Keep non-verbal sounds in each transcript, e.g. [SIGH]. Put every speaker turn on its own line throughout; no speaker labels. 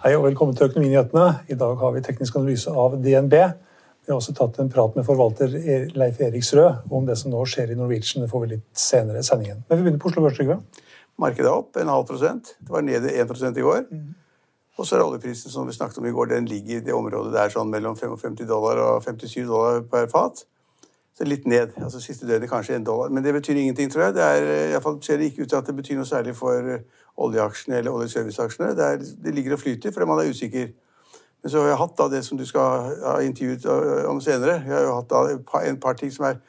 Hei og velkommen til Økonominyhetene. I dag har vi teknisk analyse av DNB. Vi har også tatt en prat med forvalter Leif Eriksrød om det som nå skjer i Norwegian. Det får vi litt senere i sendingen. Men vi begynner på Oslo Børs, Trygve.
Markedet er opp en halv prosent. Det var nede 1 i går. Og så er oljeprisen som vi snakket om i går, den ligger i det området der sånn mellom 55 dollar og 57 dollar per fat. Så litt ned. altså Siste døgnet kanskje en dollar. Men det betyr ingenting, tror jeg. Det er, i hvert fall ser det ikke ut til at det betyr noe særlig for oljeaksjene eller oljeserviceaksjene. Det, det ligger og flyter fordi man er usikker. Men så har jeg hatt da det som du skal ha intervjuet om senere. Jeg har jo hatt da en par ting som er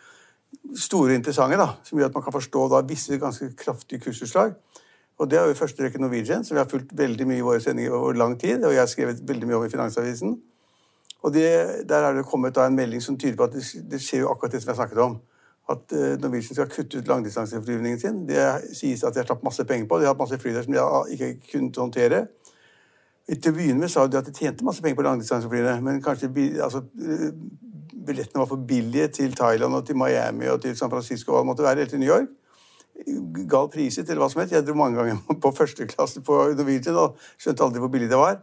store interessante, da, som gjør at man kan forstå da visse ganske kraftige kursutslag. Og Det er jo i første rekke Norwegian, som vi har fulgt veldig mye i våre sendinger over lang tid. og jeg har skrevet veldig mye om i Finansavisen. Og det, Der er det kommet en melding som tyder på at det, det skjer jo akkurat det som jeg snakket om. At eh, Norwegian skal kutte ut langdistanseflyvningen sin. Det sies at de har tatt masse penger på. De har hatt masse fly der som de ikke kunnet håndtere. Til å begynne med sa de at de tjente masse penger på langdistanseflyene, men kanskje altså, billettene var for billige til Thailand og til Miami og til San Francisco og hva det måtte være, eller til New York. Gal priset, eller hva som helst. Jeg dro mange ganger [LAUGHS] på første klasse på Norwegian og skjønte aldri hvor billig det var.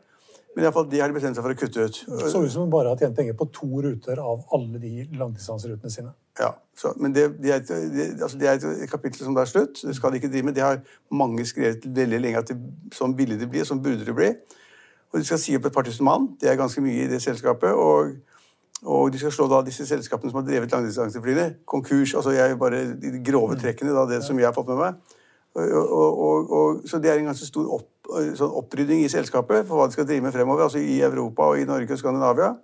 Men i alle fall, de har de bestemt seg for å kutte ut.
Det så ut som de bare har tjent penger på to ruter av alle de langdistanserutene sine.
Ja, så, Men det, det, er et, det, altså det, er et, kapittel som det er slutt. Det skal de ikke drive med. Det har mange skrevet veldig lenge at sånn ville det bli, sånn burde det bli. Og de skal si opp et par tusen mann. Det er ganske mye i det selskapet. og og de skal slå da disse selskapene som har drevet langdistanseflyene, konkurs. altså jeg bare De grove trekkene, da, det som jeg har fått med meg. Og, og, og, så det er en ganske stor opp, sånn opprydding i selskapet for hva de skal drive med fremover. altså I Europa og i Norge og Skandinavia.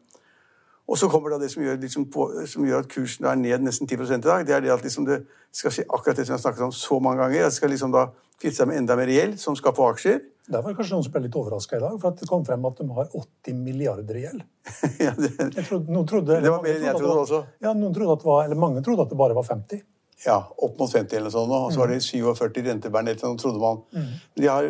Og så kommer da det som gjør, liksom på, som gjør, at kursen er ned nesten 10 i dag. Det er det at liksom det skal skje akkurat det som jeg har snakket om så mange ganger. at Det skal liksom da kvitte seg med enda mer gjeld, som skal få aksjer.
Der var det kanskje noen som ble litt overraska i dag, for at det kom frem at de har 80 milliarder i gjeld. [LAUGHS] ja, det, trodde, trodde,
det var mer enn jeg trodde også.
Ja, noen trodde at det var, eller Mange trodde at det bare var 50.
Ja, opp mot 50 eller noe sånt. Og så var det 47 rentebærende, eller noe, trodde man. Mm. De har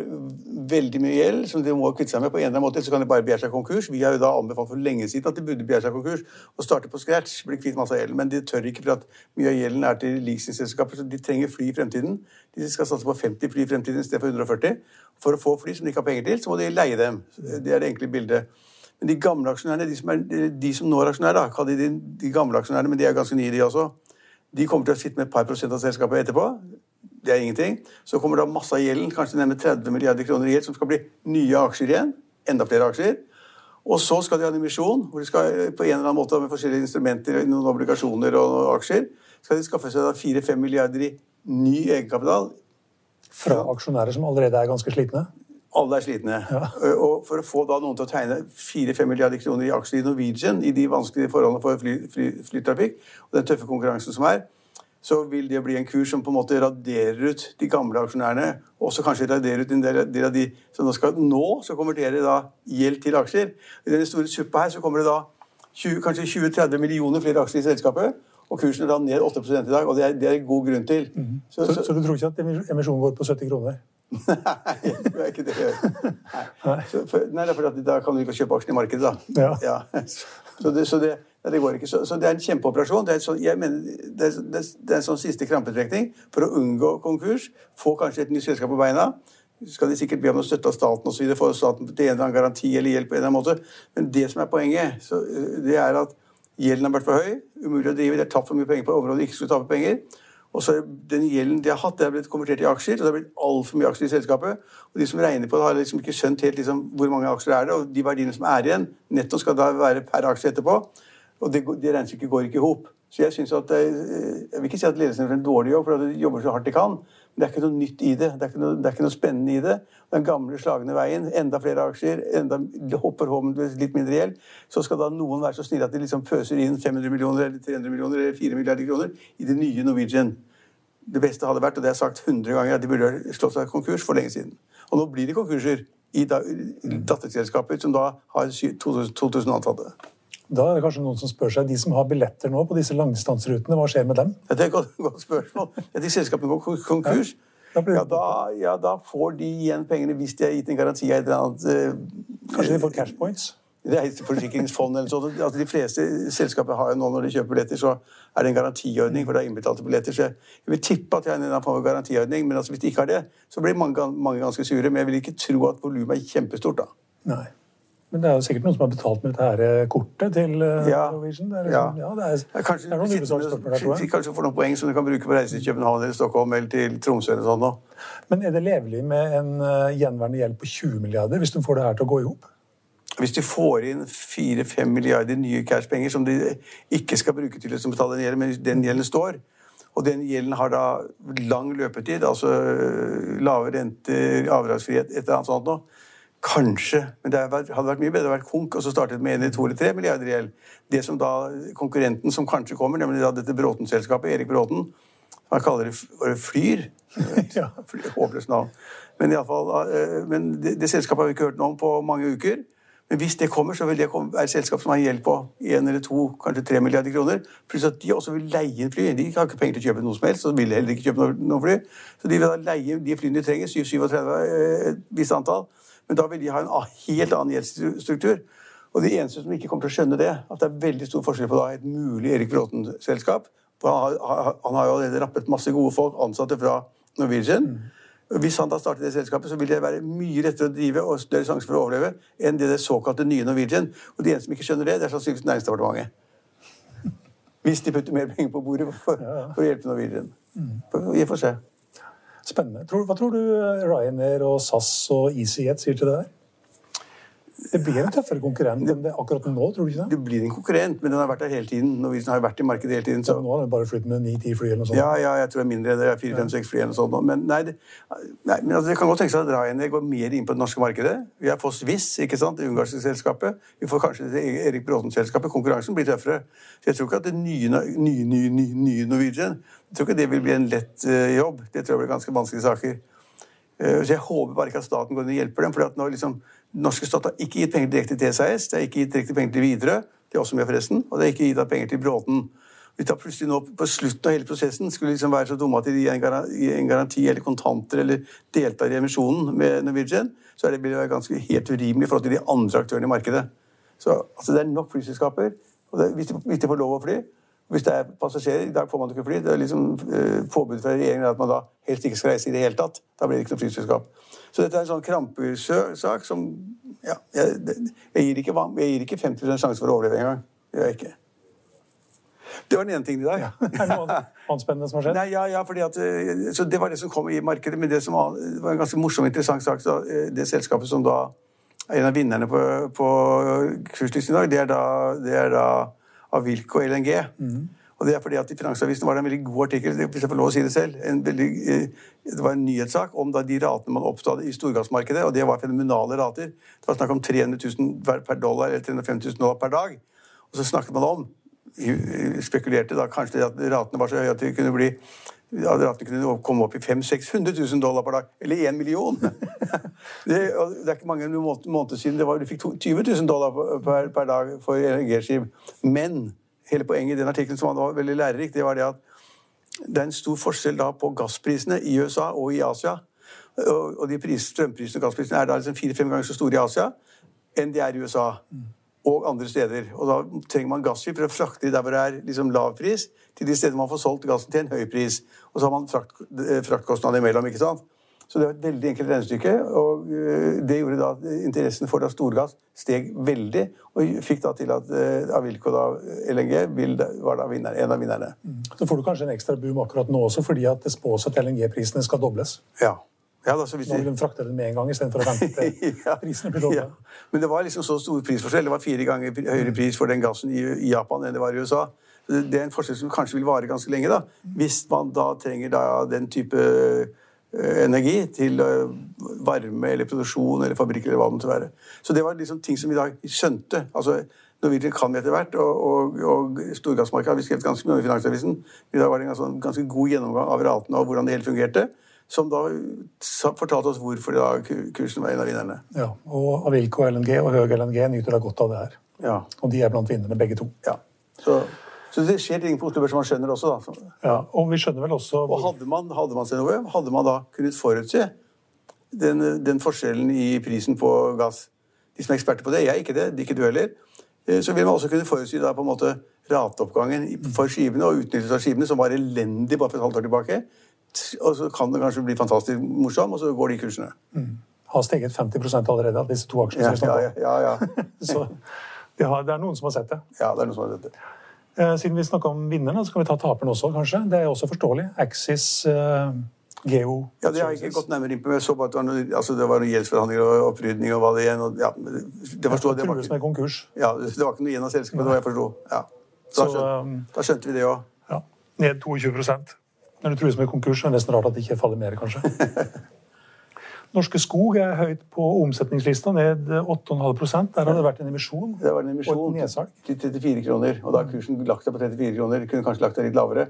veldig mye gjeld som de må kvitte seg med på en eller annen måte. Så kan de bare begjære seg konkurs. Vi har jo da anbefalt for lenge siden at de burde begjære seg konkurs og starte på scratch. bli kvitt masse gjeld. Men de tør ikke, for at mye av gjelden er til leasingselskaper. Så de trenger fly i fremtiden. De skal satse på 50 fly i fremtiden istedenfor 140. For å få fly som de ikke har penger til, så må de leie dem. Det er det enkle bildet. Men de gamle aksjonærene, de som, er, de som nå er aksjonærer, kall de de gamle aksjonærene, men de er ganske nye, de også. De kommer til å sitte med et par prosent av selskapet etterpå. Det er ingenting. Så kommer da masse av gjelden, kanskje nærmere 30 milliarder kroner i gjeld, som skal bli nye aksjer igjen. Enda flere aksjer. Og så skal de ha en emisjon, hvor de skal på en eller annen måte med forskjellige instrumenter, noen obligasjoner og noen aksjer, skal de skaffe seg 4-5 milliarder i ny egenkapital.
Fra aksjonærer som allerede er ganske slitne?
Alle er slitne. Ja. Og for å få da noen til å tegne 4-5 milliarder kroner i aksjer i Norwegian i de vanskelige forholdene for fly, fly, flytrafikk og den tøffe konkurransen som er, så vil det bli en kurs som på en måte raderer ut de gamle aksjonærene. Og også kanskje raderer ut en del, del av de som nå skal nå så konvertere da gjeld til aksjer. I denne store suppa her så kommer det da 20, kanskje 20-30 millioner flere aksjer i selskapet. Og kursen er da ned 8% i dag, og det er, det er god grunn til.
Mm. Så, så, så, så, du tror ikke at emisjonen går på 70 kroner?
Nei, [LAUGHS] det er ikke det. Nei, for, nei for da kan du ikke kjøpe aksjen i markedet, da. Ja. Ja. Så, det, så det, det, går ikke. Så, så, det er en kjempeoperasjon. Det er, så, mener, det, er, det er, en sånn siste krampetrekning for å unngå konkurs. Få kanskje et nytt selskap på beina. Skal de sikkert be om noe støtte av staten osv. Få staten til en eller annen garanti eller hjelp på en eller annen måte. Men det som er poenget, så, det er at gjelden har vært for høy. Umulig å drive. De har tatt for mye penger på området de ikke skulle tape penger. Og så Den gjelden de har hatt, det har blitt konvertert i aksjer. og Det har blitt altfor mye aksjer i selskapet. og De som regner på det, har liksom ikke skjønt helt liksom, hvor mange aksjer er det og de verdiene som er igjen. Netto skal da være per aksje etterpå. Og det, det regnestykket går ikke i hop. Så jeg synes at, eh, jeg vil ikke si at ledelsen gjør en dårlig jobb, for de jobber så hardt de kan. Det er ikke noe nytt i det. Det er ikke noe, er ikke noe spennende i det. Den gamle, slagne veien, enda flere aksjer, enda hopper med litt mindre gjeld. Så skal da noen være så snille at de liksom pøser inn 500 millioner eller 300 millioner eller 4 milliarder kroner i det nye Norwegian. Det beste hadde vært, og det har jeg sagt 100 ganger, at de burde slått seg konkurs for lenge siden. Og nå blir det konkurser i datterselskaper som da har 2000 ansatte.
Da er det kanskje noen som spør seg, De som har billetter nå på disse langdistanserutene, hva skjer med dem?
Det er et godt, godt spørsmål. Ja, de selskapene går konkurs. Ja, da, ja, da, ja, da, får de igjen pengene hvis de har gitt en garanti av et eller annet
uh, Kanskje de får cash points?
Det er forsikringsfond eller sånt. Altså, de fleste selskaper har jo nå når de kjøper billetter, så er det en garantiordning, for det er innbetalte billetter. Så jeg, vil tippe at jeg har en form for garantiordning, men altså, hvis de ikke har det, så blir mange, mange ganske sure. Men jeg vil ikke tro at volumet er kjempestort, da.
Nei. Men det er jo sikkert noen som har betalt med dette her eh, kortet til eh, ja. Norwegian. Det er, liksom, ja. det er,
ja, kanskje, det er noen spørsmål der, tror jeg. Kanskje får noen poeng som du kan bruke på reise til København eller Stockholm eller til Tromsø. eller sånn. Da.
Men er det levelig med en uh, gjenværende gjeld på 20 milliarder hvis du får det her til å gå i hop?
Hvis de får inn 4-5 milliarder nye cashpenger som de ikke skal bruke til å betale den gjelden, men den gjelden står, og den gjelden har da lang løpetid, altså lave renter, avdragsfrihet, et eller annet sånt noe, Kanskje. Men det hadde vært mye bedre å være konk og så startet med en eller to eller 3 milliarder i gjeld. Det som da, Konkurrenten som kanskje kommer, nemlig da dette Bråten-selskapet, Erik Bråten Han kaller det Flyr. [LAUGHS] ja. Håpløst navn. Men, i alle fall, eh, men det, det, selskapet har vi ikke hørt noe om på mange uker. Men hvis det kommer, så vil det være et selskap som har gjeld på 1 eller 2, kanskje 3 milliarder kroner. Pluss at de også vil leie inn fly. De har ikke penger til å kjøpe noe som helst, så vil heller ikke kjøpe noe fly. Så de vil da leie de flyene de trenger, 737, eh, et visst antall men da vil de ha en helt annen gjeldsstruktur. Og de eneste som ikke kommer til å skjønne det, at det er veldig stor forskjell på da, et mulig Erik Bråten-selskap han har, han har jo allerede rappet masse gode folk, ansatte fra Norwegian. Mm. Hvis han da starter det selskapet, så vil det være mye lettere å drive og større sjanse for å overleve enn det, det såkalte nye Norwegian. Og de eneste som ikke skjønner det, det er sannsynligvis Næringsdepartementet. Hvis de putter mer penger på bordet for, for å hjelpe Norwegian. Mm. Vi får se.
Spennende. hva tror du Ryanair og SAS og EasyJet sier til det der? Det blir en tøffere konkurrent enn det akkurat nå, tror du ikke det?
Det blir en konkurrent, men den har vært der hele tiden. Norwegian har vært i markedet hele tiden.
Så... Nå har den bare flyttet med ni-ti fly eller noe sånt?
Ja, ja, jeg tror det er mindre. Det er fire-fem-seks fly eller noe sånt. Men, nei, det, nei, men altså, det kan godt tenke seg at Ryanair går mer inn på det norske markedet. Vi har fått Swiss, ikke sant, det ungarske selskapet. Vi får kanskje det Erik Bråten-selskapet. Konkurransen blir tøffere. Så jeg tror ikke at det nye, nye, nye, nye Norwegian jeg tror ikke det vil bli en lett uh, jobb. Det tror jeg blir ganske vanskelige saker. Uh, så jeg håper bare ikke at staten går inn og hjelper dem. for nå liksom norske stat har ikke gitt penger direkte til SAS, det har ikke gitt direkte penger til Widerøe, det er også med forresten, og det har ikke gitt penger til Bråten. Vi tar plutselig nå På slutten av hele prosessen skulle liksom være så dumme at de gir en garanti eller kontanter eller deltar i emisjonen med Norwegian, så det blir det ganske helt urimelig i forhold til de andre aktørene i markedet. Så altså, Det er nok flyselskaper. og det, hvis, de, hvis de får lov å fly, hvis det er passasjerer I dag får man ikke fly. Det er liksom eh, Påbudet fra regjeringen at man da helst ikke skal reise i det hele tatt. Da blir det ikke noe flyselskap. Så dette er en sånn krampesak som ja, jeg, jeg, gir ikke, jeg, gir ikke, 50 sjanse for å overleve engang. Det gjør jeg ikke. Det var den ene tingen i dag. Ja,
er det noe annet spennende som har skjedd?
Nei, ja, ja, fordi at, eh, så Det var det som kom i markedet. Men det som var, det var en ganske morsom interessant sak så eh, Det selskapet som da er en av vinnerne på, på kurslisten i dag, det er da, det er da Avilco LNG. Mm. Og det er fordi at I Finansavisen var det en veldig god artikkel hvis jeg får lov å si det selv, en veldig, eh, det var en nyhetssak om da de ratene man oppstod i storgassmarkedet. og Det var fenomenale rater. Det var snakk om 300 000 per dollar eller 350 000 dollar per dag. Og så snakket man om, spekulerte da kanskje at ratene var så høye at de kunne bli ja, det kunne komme opp i 500 000-600 000 dollar per dag. Eller 1 million! [LAUGHS] det, det, er ikke mange måneder siden det var, du fikk 20 000 dollar per, per dag for LNG-skip. Men hele poenget i den artikkelen som var veldig lærerik, det var det at det er en stor forskjell da på gassprisene i USA og i Asia. Og de pris, strømprisene og gassprisene er da liksom fire-fem ganger så store i Asia enn de er i USA og andre steder. Og da trenger man gasskip for å frakte der hvor det er liksom lav pris, til de steder man får solgt gassen til en høy pris. Og så har man frakt, eh, fraktkostnader imellom. ikke sant? Så det var et veldig enkelt regnestykke. Og eh, det gjorde da at interessen for da storgass steg veldig, og fikk da til at eh, Avilco da, LNG var da vinner, en av vinnerne.
Mm. Så får du kanskje en ekstra boom akkurat nå også, fordi at det spås at LNG-prisene skal dobles?
Ja. Ja, da, så hvis de,
de frakte den med en gang istedenfor å vente [LAUGHS]
Ja,
prisene blir dårlige.
ja. Men det var liksom så stor prisforskjell. Det var fire ganger høyere pris for den gassen i, i Japan enn det var i USA. Det det er en forskjell som kanskje vil vare ganske lenge, da. Hvis man da trenger da den type eh, energi til eh, varme eller produksjon eller fabrikk eller hva det måtte være. Så det var liksom ting som vi da skjønte. Altså, Norwegian kan vi etter hvert, og, og, og storgassmarkedet har vi skrevet ganske mye om i Finansavisen. I dag var det en ganske, ganske god gjennomgang av ratene og hvordan det hele fungerte. Som da fortalte oss hvorfor da kursen var en av vinnerne.
Ja, og Avilco LNG og Høg LNG nyter da godt av det her.
Ja.
Og de er blant vinnerne, begge to.
ja. Så, så det skjer ting på Oslo Børs som man skjønner også, da.
Ja, og vi skjønner vel også
Og hadde man, hadde man noe, hadde man da kunnet forutse den, den forskjellen i prisen på gass De som er eksperter på det, jeg er ikke det, er ikke du heller. Eh, Så vil man også kunne forutsi da på en måte rateoppgangen for skivene og utnyttelse av skivene, som var elendig bare for et halvt år tilbake. Og så kan det kanskje bli fantastisk morsom, og så går de kursene.
har steget 50 allerede av disse to aksjene.
Ja, ja, ja. ja. [LAUGHS]
Så det, har, det er noen som har sett det.
ja det er noen som har sett
Eh, Siden vi snakka om vinnerne, så kan vi ta taperen også, kanskje. Det er også forståelig. Axis eh, Geo
Ja, Det har jeg ikke gått nærmere inn på, jeg så bare at det var noen, altså det var noe gjeldsforhandlinger og opprydning og hva det igjen. Og, ja, det, det forstod jeg. Det var, ikke,
med konkurs.
ja, det var ikke noe igjen av selskapet, det var jeg forsto. Ja. Da,
Så,
skjønte,
um,
da skjønte vi det òg.
Ja, Ned 22 Når det trues med konkurs, så er det nesten rart at det ikke faller mer, kanskje. [LAUGHS] Norske Skog er høyt på omsetningslista, ned 8,5% Der har det vært en emisjon.
Det var en
Og
emisjon
et nedsalg.
til 34 kroner, og da har kursen lagt seg på 34 kroner. Kunne kanskje lagt seg litt lavere,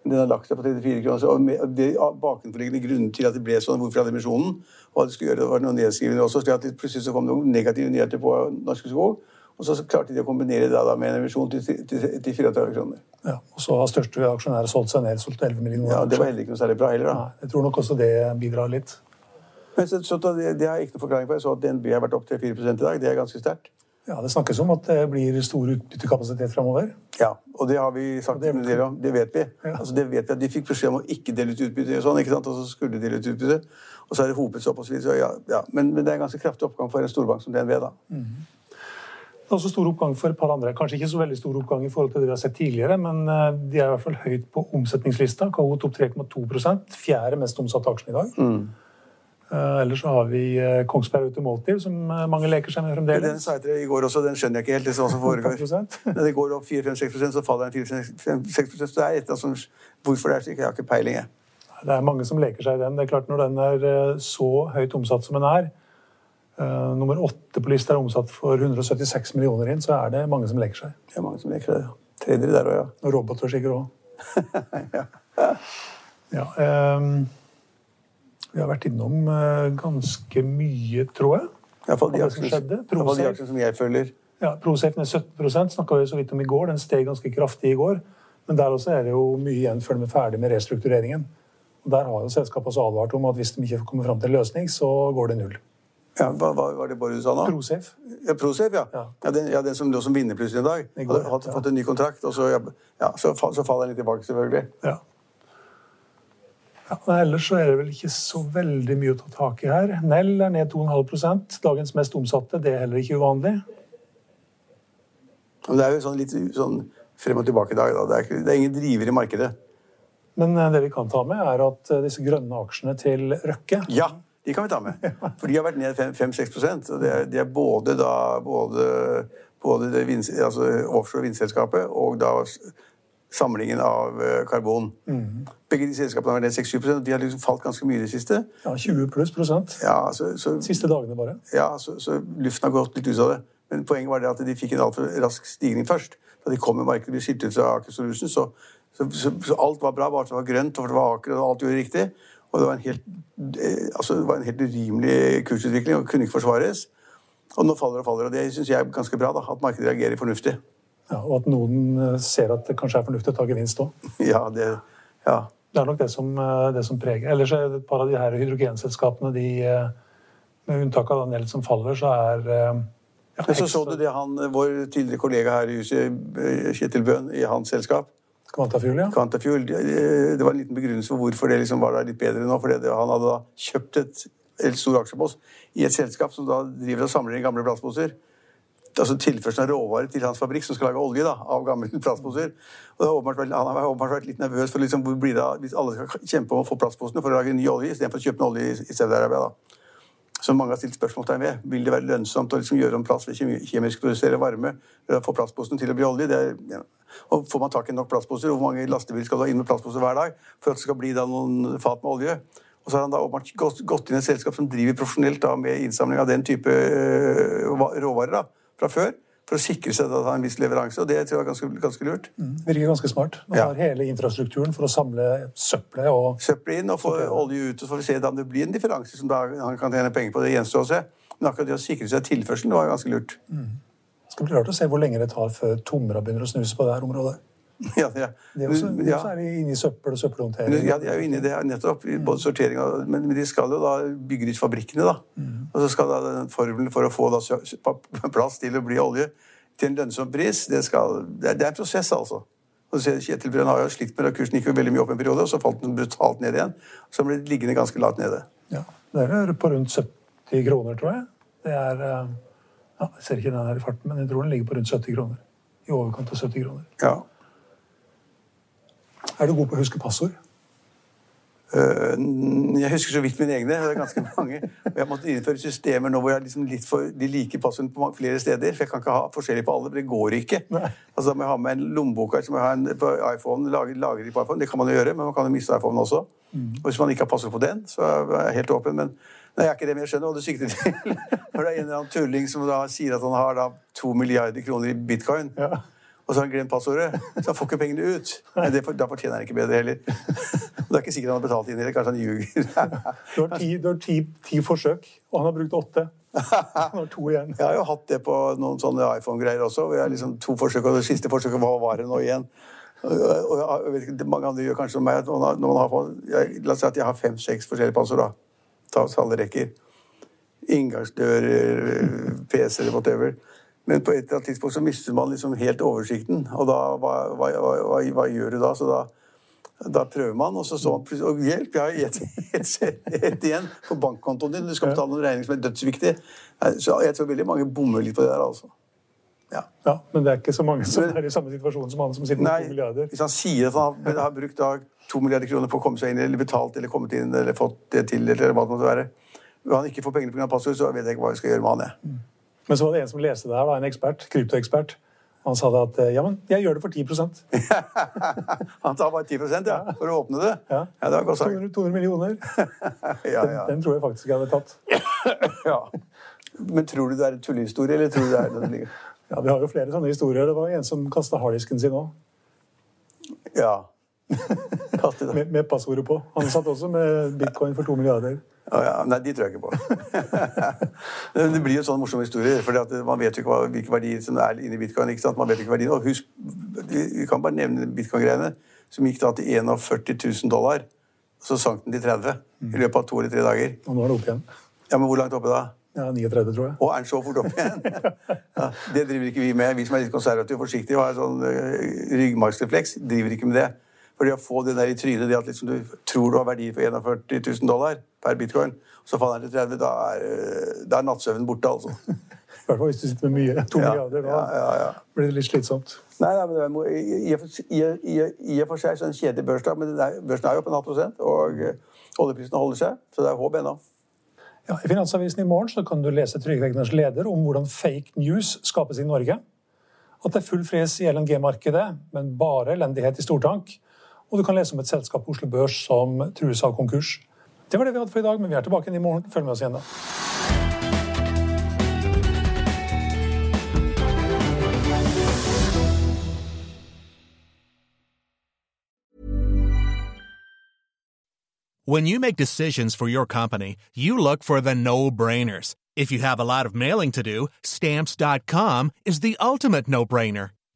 men den har lagt seg på 34 kroner. Så og det bakenforliggende grunnen til at det ble sånn, hvorfor hadde emisjonen, og at det skulle gjøre, det var noen nedskrivninger også, slik at plutselig så kom det noen negative nyheter på Norske Skog, og så klarte de å kombinere det da med en emisjon til, til, til 34 kroner.
Ja, og så har største aksjonær solgt seg ned, solgt 11 millioner.
Ja, Det var heller ikke noe særlig bra heller, da.
Nei, jeg tror nok også det bidrar litt.
Men så, så det, det har jeg ikke noe forklaring på. Jeg så at DNB har vært opp til 4 i dag. Det er ganske sterkt.
Ja, Det snakkes om at det blir stor utbyttekapasitet framover.
Ja, og det har vi sagt
det-
del om. Det vet vi.
Ja.
Altså, det vet vi at De fikk beskjed om å ikke dele ut utbytte, og sånn, ikke sant? og så skulle de dele ut utbytte. Og så har det hopet seg opp. Så ja, ja. Men, men det er en ganske kraftig oppgang for en storbank som DNB. da.
Det er også stor oppgang for et par andre. Kanskje ikke så veldig stor oppgang i forhold til det vi har sett tidligere, men eh, de er i hvert fall høyt på omsetningslista. Kahoot opp 3,2 Fjerde mest omsatte aksjen i dag. Mm. ellers så har vi eh, Kongsberg Automotive, som eh, mange leker seg med fremdeles.
Den sa jeg til deg i går også, den skjønner jeg ikke helt. det som foregår. Når [LAUGHS] det går opp 4-5-6 så faller den 4-5-6 Så det er et eller annet Hvorfor det er slik, jeg har ikke peiling. jeg.
Det er mange som leker seg i den. Det er klart Når den er eh, så høyt omsatt som den er, eh, nummer åtte på lista er omsatt for 176 millioner inn, så er det mange som leker seg.
Det er mange som leker det. Tredere der òg, ja.
Og roboter sikkert òg. [LAUGHS] ja, Um, vi har vært innom eh, ganske mye, tror jeg.
Iallfall de aksjene som jeg følger.
Ja, Prosafe ned 17 snakka vi så vidt om i går. Den steg ganske kraftig i går. Men der også er det jo mye igjen før de er ferdig med restruktureringen. Og Der har jo selskapet også advart om at hvis de ikke kommer fram til en løsning, så går det null.
Ja, hva, var det Bård du sa nå?
Prosef.
Ja, Prosef, ja.
Ja.
ja. den, ja, den som lå som vinner plutselig en dag.
I går,
Hadde fått en ny kontrakt, og så, ja, ja, så, så faller den litt tilbake, selvfølgelig.
Ja. ja. Ellers så er det vel ikke så veldig mye å ta tak i her. Nell er ned 2,5% Dagens mest omsatte. Det er heller ikke uvanlig.
Men det er jo sånn litt sånn frem og tilbake i dag. Da. Det, er det er ingen driver i markedet.
Men eh, det vi kan ta med, er at eh, disse grønne aksjene til Røkke
Ja, de kan vi ta med. For de har vært ned 5-6 og det er, de er både da både, både det vind, altså offshore vindselskapet og da samlingen av karbon. karbon. Begge de selskapene har vært ned 6-7 og de har liksom falt ganske mye i det siste.
ja, 20 pluss prosent.
Ja, så, så,
Siste dagene bare.
ja, så, så luften har gått litt ut av det. Men poenget var det at de fikk en altfor rask stigning først. Da de kom med markedet ble skilt ut fra Aker Solutions, så, så, så, så alt var bra, bare at det var grønt, og det var Aker, og alt gjorde riktig. Og det var en helt, eh, altså, det var en helt urimelig kursutvikling og kunne ikke forsvares. Og nå faller og faller, og det syns jeg er ganske bra, da, at markedet reagerer fornuftig.
Ja, og at noen eh, ser at det kanskje er fornuftig å ta gevinst òg. [LAUGHS]
Ja, det, ja.
Det er nok det som, eh, det som preger. Ellers er et par av de her hydrogenselskapene, de, med unntak av Daniel som faller, så er ja,
Men så så du det han, vår tidligere kollega her i huset, Kjetil Bøhn, i hans selskap.
Quantafuel, ja.
Quantafuel, det, var en liten begrunnelse for hvorfor det liksom var da litt bedre nå. For han hadde da kjøpt et, en stor aksjepost i et selskap som da driver og samler inn gamle plastposer. altså tilførselen av råvarer til hans fabrikk som skal lage olje da, av gamle [LAUGHS] plastposer. Og vært, Han har åpenbart vært litt nervøs for liksom, hvor blir det hvis alle skal kjempe om å få plastposene for å lage ny olje istedenfor å kjøpe en olje i Saudi-Arabia. da. Som mange har stilt spørsmålstegn ved. Vil det være lønnsomt å liksom gjøre om plast ved kjemisk produsere varme? Få plastposene til å bli olje? Er, ja. Og Får man tak i nok plastposer? Hvor mange lastebiler skal du ha inn med plastposer hver dag for at det skal bli noen fat med olje? Og så har han da åpenbart gått, inn i et selskap som driver profesjonelt da med innsamling av den type øh, råvarer da, fra før, for å sikre seg at han har en viss leveranse. Og det tror jeg er ganske, ganske lurt.
Virker ganske smart. Man
Ja.
har hele infrastrukturen for å samle søppelet og
Søppelet inn og få olje ut, og så får vi se om det blir en differanse som da han kan tjene penger på. Det gjenstår å se. Men akkurat det å sikre seg tilførselen var ganske lurt.
Det skal bli rart å se hvor lenge det tar før tomra begynner å snuse på det her området. [LAUGHS]
Ja, ja.
Det er også,
ja.
så er de inne i søppel og søppelhåndtering.
Ja, de er jo inne i det her nettopp, både sortering og Men de skal jo da bygge ut fabrikkene, da. Og så skal da den formelen for å få da [LAUGHS] plass til å bli olje til en lønnsom pris, det, skal, det, er, det er en prosess, altså. Og så Kjetil Brønn har jo slitt med det, kursen gikk jo veldig mye opp en periode, og så falt den brutalt ned igjen. Så ble det liggende ganske lavt nede.
Ja, det er på rundt 70 kroner, tror jeg. Det er eh, ja, Jeg ser ikke den her i farten, men jeg tror den ligger på rundt 70 kroner. I overkant av 70 kroner.
Ja.
Er du god på å huske passord?
Øh, Jeg husker så vidt mine egne. Det er ganske [LAUGHS] mange. Og jeg måtte innføre systemer nå hvor jeg liksom litt for de liker passordene på flere steder. For jeg kan ikke ha forskjellig på alle, for det går ikke.
Nei.
Altså Da må jeg ha med en lommebok så må jeg ha en på iPhone, lager, lager de på iPhone. Det kan man jo gjøre, men man kan jo miste iPhone også. Og hvis man ikke har passord på den, så er jeg helt åpen. Men nei, jeg er ikke det, men jeg skjønner hva du sikter til. [LAUGHS] Når det er en eller annen tulling som da sier at han har da to milliarder kroner i bitcoin.
Ja.
Og så har han glemt passordet, så han får ikke pengene ut. Det, for- da fortjener han ikke bedre heller. Og [LAUGHS] det er ikke sikkert han har betalt inn heller. Kanskje han ljuger. [LAUGHS]
Du har, ti, du har ti, ti forsøk, og han har brukt åtte. Han har to igjen.
Jeg har jo hatt det på noen sånne iPhone-greier også. jeg har liksom to forsøk, og det siste forsøket hva var det nå igjen? Og, jeg vet ikke, Mange andre gjør kanskje som meg. Når man har, jeg, la oss si at jeg har fem-seks forskjellige passord. da. Ta alle rekker. Inngangsdører, PC-er, whatever. Men på et eller annet tidspunkt så mister man liksom helt oversikten. Og da, hva, hva, hva, hva, gjør du da? Så da, da prøver man, og så så man Og hjelp, jeg har ett et, et igjen på bankkontoen din. Du skal betale en regning som er dødsviktig. Så jeg tror veldig mange bommer litt på det der, altså. Ja.
Ja, Men det er ikke så mange som er i samme situasjon som han som sitter med to milliarder.
hvis han sier at han har, har brukt to milliarder kroner på å komme seg inn, eller betalt, eller kommet inn, eller fått det til, eller hva det måtte være og han ikke får pengene pga. passord, så vet jeg ikke hva vi skal gjøre med han. jeg.
Men så var det en som leste det her, da, en ekspert, kryptoekspert. Han sa det at eh, ja, men jeg gjør det for 10% [LAUGHS]
Han tar bare 10 ja, for å åpne det.
Ja.
det var godt sagt.
200, 200 millioner. [LAUGHS]
Ja, ja.
Den tror jeg faktisk jeg hadde tatt. [LAUGHS]
ja. Men tror du det er en tullehistorie, eller tror du det er den ligger
Ja, Vi har jo flere sånne historier. Det var en som kasta harddisken sin òg,
Ja.
Med, med passordet på. Han satt også med bitcoin for to milliarder.
Ja, ja. Nei, de tror jeg ikke på. [LAUGHS] Det blir jo sånn morsom historie, for man vet jo ikke hvilke verdier som er inni bitcoin. ikke sant? Man vet ikke verdiene. Og husk, Vi kan bare nevne bitcoin-greiene, som gikk da til 41 000 dollar. Så sank den til 30 i løpet av to eller tre dager.
Og nå er det opp igjen.
Ja, Men hvor langt oppe da?
Ja, 39, tror jeg.
Og er den så fort opp igjen? [LAUGHS] Ja, det driver ikke vi med. Vi som er litt konservative og forsiktige og har sånn uh, ryggmargsrefleks, driver ikke med det. For det å få det der i trynet, det at liksom du tror du har verdier for 41 000 dollar per bitcoin, så faller den til 30, da er, uh, da er nattsøvnen borte, altså. [LAUGHS]
I hvert fall hvis du sitter med mye. To
Ja,
milliarder. Da
ja, ja, ja.
blir det litt slitsomt.
Nei, nei, men det er, i, i, og for- i, i, i og for seg så er det en kjedelig børsdag, men er, børsen er jo på en halv prosent, og uh, oljeprisen holder seg, så det er håp ennå.
Ja, I Finansavisen i morgen så kan du lese Trygve Egners leder om hvordan fake news skapes i Norge. At det er full fres i LNG-markedet, men bare elendighet i stortank. Og du kan lese om et selskap på Oslo Børs som trues av konkurs. Det var det vi hadde for i dag, men vi er tilbake i morgen. Følg med oss igjen da.
When you make decisions for your company, you look for the no brainers. If you have a lot of mailing to do, stamps.com is the ultimate no brainer.